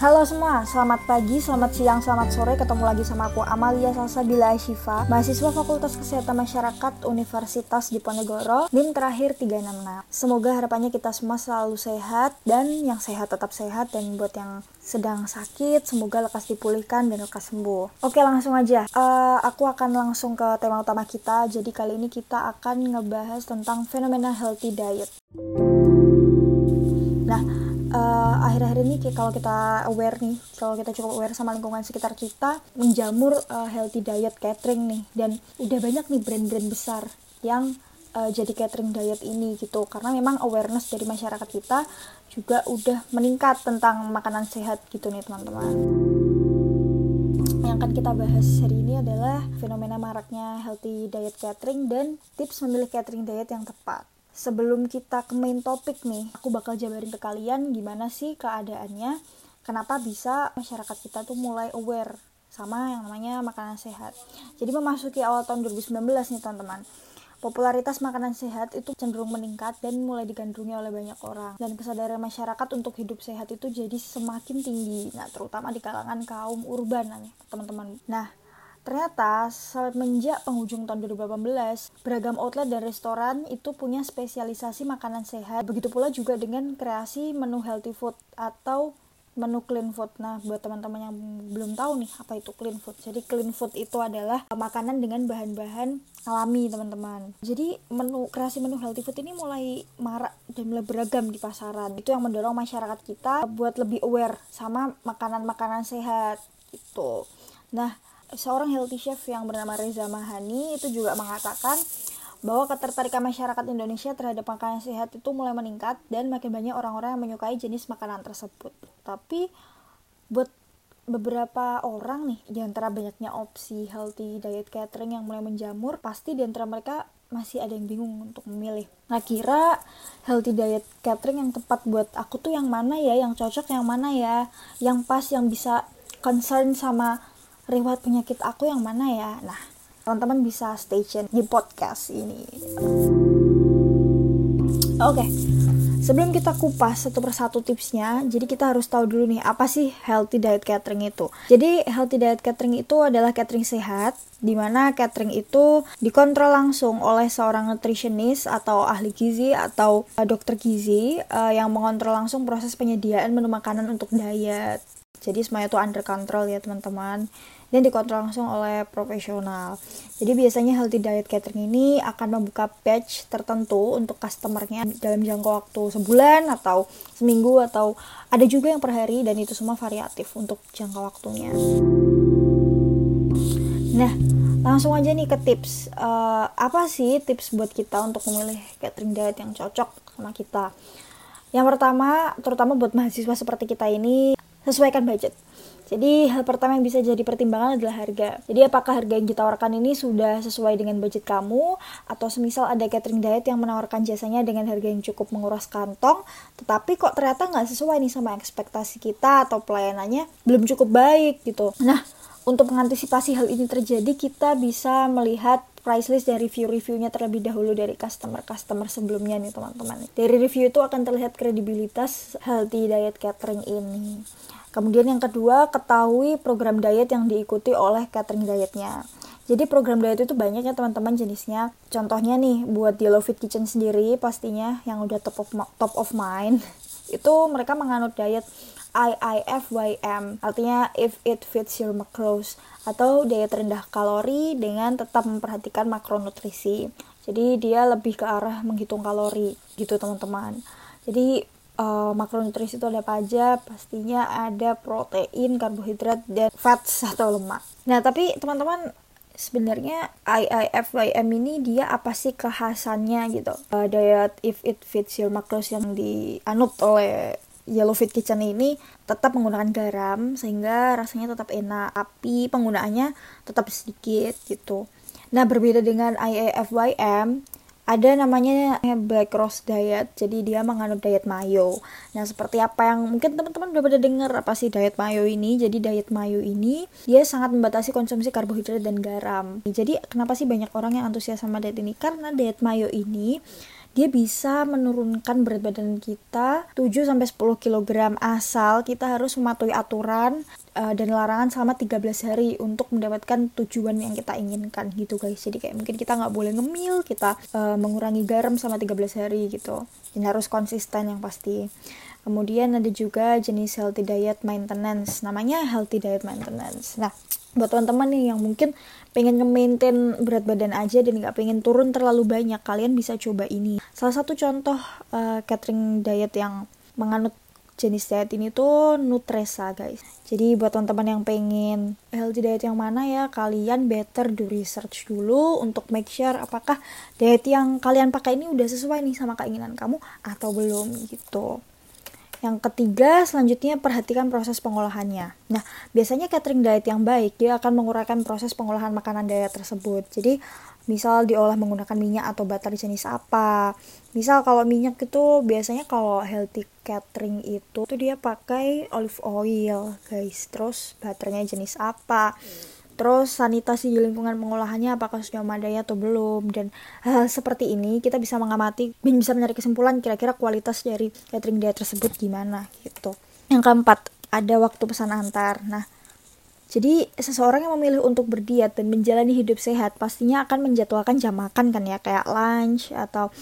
Halo semua, selamat pagi, selamat siang, selamat sore. Ketemu lagi sama aku Amalia Salsabila Syifa Mahasiswa Fakultas Kesehatan Masyarakat Universitas Diponegoro NIM terakhir 366 Semoga harapannya kita semua selalu sehat Dan yang sehat tetap sehat Dan buat yang sedang sakit Semoga lekas dipulihkan dan lekas sembuh. Oke langsung aja. Uh, Aku akan langsung ke tema utama kita. Jadi kali ini kita akan ngebahas tentang fenomena healthy diet uh, akhir-akhir ini kalau kita aware nih kalau kita cukup aware sama lingkungan sekitar kita menjamur uh, healthy diet catering nih. Dan udah banyak nih brand-brand besar yang uh, jadi catering diet ini gitu. Karena memang awareness dari masyarakat kita juga udah meningkat tentang makanan sehat gitu nih teman-teman. Yang akan kita bahas hari ini adalah fenomena maraknya healthy diet catering dan tips memilih catering diet yang tepat sebelum kita ke main topik nih, aku bakal jabarin ke kalian gimana sih keadaannya, kenapa bisa masyarakat kita tuh mulai aware sama yang namanya makanan sehat. Jadi memasuki awal tahun 2019 nih teman-teman. Popularitas makanan sehat itu cenderung meningkat dan mulai digandrungi oleh banyak orang. Dan kesadaran masyarakat untuk hidup sehat itu jadi semakin tinggi. Nah, terutama di kalangan kaum urban teman-teman. Nah, Ternyata semenjak penghujung tahun 2018, beragam outlet dan restoran itu punya spesialisasi makanan sehat. Begitu pula juga dengan kreasi menu healthy food atau menu clean food. Nah, buat teman-teman yang belum tahu nih apa itu clean food. Jadi clean food itu adalah makanan dengan bahan-bahan alami, teman-teman. Jadi menu kreasi menu healthy food ini mulai marak dan mulai beragam di pasaran. Itu yang mendorong masyarakat kita buat lebih aware sama makanan-makanan sehat itu. Nah, seorang healthy chef yang bernama Reza Mahani itu juga mengatakan bahwa ketertarikan masyarakat Indonesia terhadap makanan sehat itu mulai meningkat dan makin banyak orang-orang yang menyukai jenis makanan tersebut. Tapi buat beberapa orang nih di antara banyaknya opsi healthy diet catering yang mulai menjamur, pasti di antara mereka masih ada yang bingung untuk memilih. Nah, kira healthy diet catering yang tepat buat aku tuh yang mana ya, yang cocok yang mana ya, yang pas yang bisa concern sama riwayat penyakit aku yang mana ya nah teman-teman bisa stay tune di podcast ini oke okay. Sebelum kita kupas satu persatu tipsnya, jadi kita harus tahu dulu nih apa sih healthy diet catering itu. Jadi healthy diet catering itu adalah catering sehat, di mana catering itu dikontrol langsung oleh seorang nutritionist atau ahli gizi atau uh, dokter gizi uh, yang mengontrol langsung proses penyediaan menu makanan untuk diet. Jadi semuanya itu under control ya teman-teman dan dikontrol langsung oleh profesional. Jadi biasanya healthy diet catering ini akan membuka batch tertentu untuk customernya dalam jangka waktu sebulan atau seminggu atau ada juga yang per hari dan itu semua variatif untuk jangka waktunya. Nah, langsung aja nih ke tips. Uh, apa sih tips buat kita untuk memilih catering diet yang cocok sama kita? Yang pertama, terutama buat mahasiswa seperti kita ini, sesuaikan budget jadi hal pertama yang bisa jadi pertimbangan adalah harga. Jadi apakah harga yang ditawarkan ini sudah sesuai dengan budget kamu atau semisal ada catering diet yang menawarkan jasanya dengan harga yang cukup menguras kantong, tetapi kok ternyata nggak sesuai nih sama ekspektasi kita atau pelayanannya belum cukup baik gitu. Nah, untuk mengantisipasi hal ini terjadi, kita bisa melihat price list dan review-reviewnya terlebih dahulu dari customer-customer sebelumnya nih teman-teman. Dari review itu akan terlihat kredibilitas healthy diet catering ini. Kemudian yang kedua, ketahui program diet yang diikuti oleh catering dietnya. Jadi program diet itu banyak ya teman-teman jenisnya. Contohnya nih buat di Fit Kitchen sendiri pastinya yang udah top of top of mind itu mereka menganut diet IIFYM artinya if it fits your macros atau diet rendah kalori dengan tetap memperhatikan makronutrisi. Jadi dia lebih ke arah menghitung kalori gitu teman-teman. Jadi uh, makronutrisi itu ada apa aja pastinya ada protein karbohidrat dan fats atau lemak nah tapi teman-teman sebenarnya IIFYM ini dia apa sih kekhasannya gitu uh, diet if it fits your macros yang dianut oleh Yellow Fit Kitchen ini tetap menggunakan garam sehingga rasanya tetap enak tapi penggunaannya tetap sedikit gitu. Nah berbeda dengan IIFYM ada namanya Black Rose Diet jadi dia menganut diet mayo. Nah seperti apa yang mungkin teman-teman udah pada dengar apa sih diet mayo ini? Jadi diet mayo ini dia sangat membatasi konsumsi karbohidrat dan garam. Jadi kenapa sih banyak orang yang antusias sama diet ini? Karena diet mayo ini dia bisa menurunkan berat badan kita 7 sampai 10 kg asal kita harus mematuhi aturan uh, dan larangan selama 13 hari untuk mendapatkan tujuan yang kita inginkan gitu guys. Jadi kayak mungkin kita nggak boleh ngemil kita uh, mengurangi garam selama 13 hari gitu. Dan harus konsisten yang pasti. Kemudian ada juga jenis healthy diet maintenance. Namanya healthy diet maintenance. Nah buat teman-teman nih yang mungkin pengen nge-maintain berat badan aja dan nggak pengen turun terlalu banyak kalian bisa coba ini. Salah satu contoh uh, catering diet yang menganut jenis diet ini tuh Nutresa guys. Jadi buat teman-teman yang pengen healthy diet yang mana ya kalian better do research dulu untuk make sure apakah diet yang kalian pakai ini udah sesuai nih sama keinginan kamu atau belum gitu yang ketiga, selanjutnya perhatikan proses pengolahannya. Nah, biasanya catering diet yang baik, dia akan menguraikan proses pengolahan makanan diet tersebut. Jadi, misal diolah menggunakan minyak atau butter jenis apa. Misal kalau minyak itu biasanya kalau healthy catering itu tuh dia pakai olive oil, guys. Terus butternya jenis apa. Terus sanitasi di lingkungan pengolahannya apakah sudah memadai atau belum dan hal, seperti ini kita bisa mengamati dan bisa mencari kesimpulan kira-kira kualitas dari catering dia tersebut gimana gitu. Yang keempat, ada waktu pesan antar. Nah, jadi seseorang yang memilih untuk berdiet dan menjalani hidup sehat pastinya akan menjadwalkan jam makan kan ya kayak lunch atau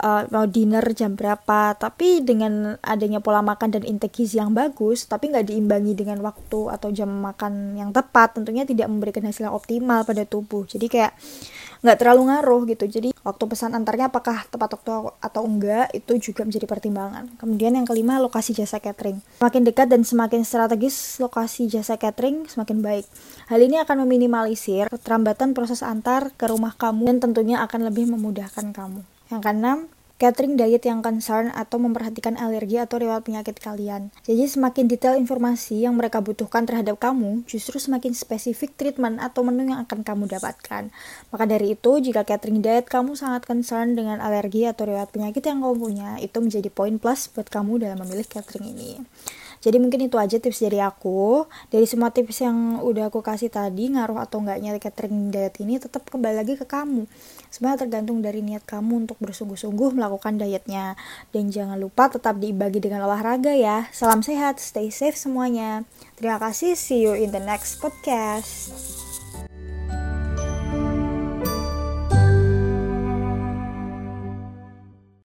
uh, mau dinner jam berapa tapi dengan adanya pola makan dan intake gizi yang bagus tapi nggak diimbangi dengan waktu atau jam makan yang tepat tentunya tidak memberikan hasil yang optimal pada tubuh. Jadi kayak nggak terlalu ngaruh gitu. Jadi waktu pesan antarnya apakah tepat waktu atau enggak itu juga menjadi pertimbangan. Kemudian yang kelima lokasi jasa catering. Semakin dekat dan semakin strategis lokasi jasa catering semakin baik. Hal ini akan meminimalisir keterlambatan proses antar ke rumah kamu dan tentunya akan lebih memudahkan kamu yang keenam, catering diet yang concern atau memperhatikan alergi atau riwayat penyakit kalian. Jadi semakin detail informasi yang mereka butuhkan terhadap kamu, justru semakin spesifik treatment atau menu yang akan kamu dapatkan. Maka dari itu, jika catering diet kamu sangat concern dengan alergi atau riwayat penyakit yang kamu punya, itu menjadi poin plus buat kamu dalam memilih catering ini. Jadi mungkin itu aja tips dari aku. Dari semua tips yang udah aku kasih tadi, ngaruh atau enggaknya catering diet ini tetap kembali lagi ke kamu. Sebenarnya tergantung dari niat kamu untuk bersungguh-sungguh melakukan dietnya. Dan jangan lupa tetap dibagi dengan olahraga ya. Salam sehat, stay safe semuanya. Terima kasih, see you in the next podcast.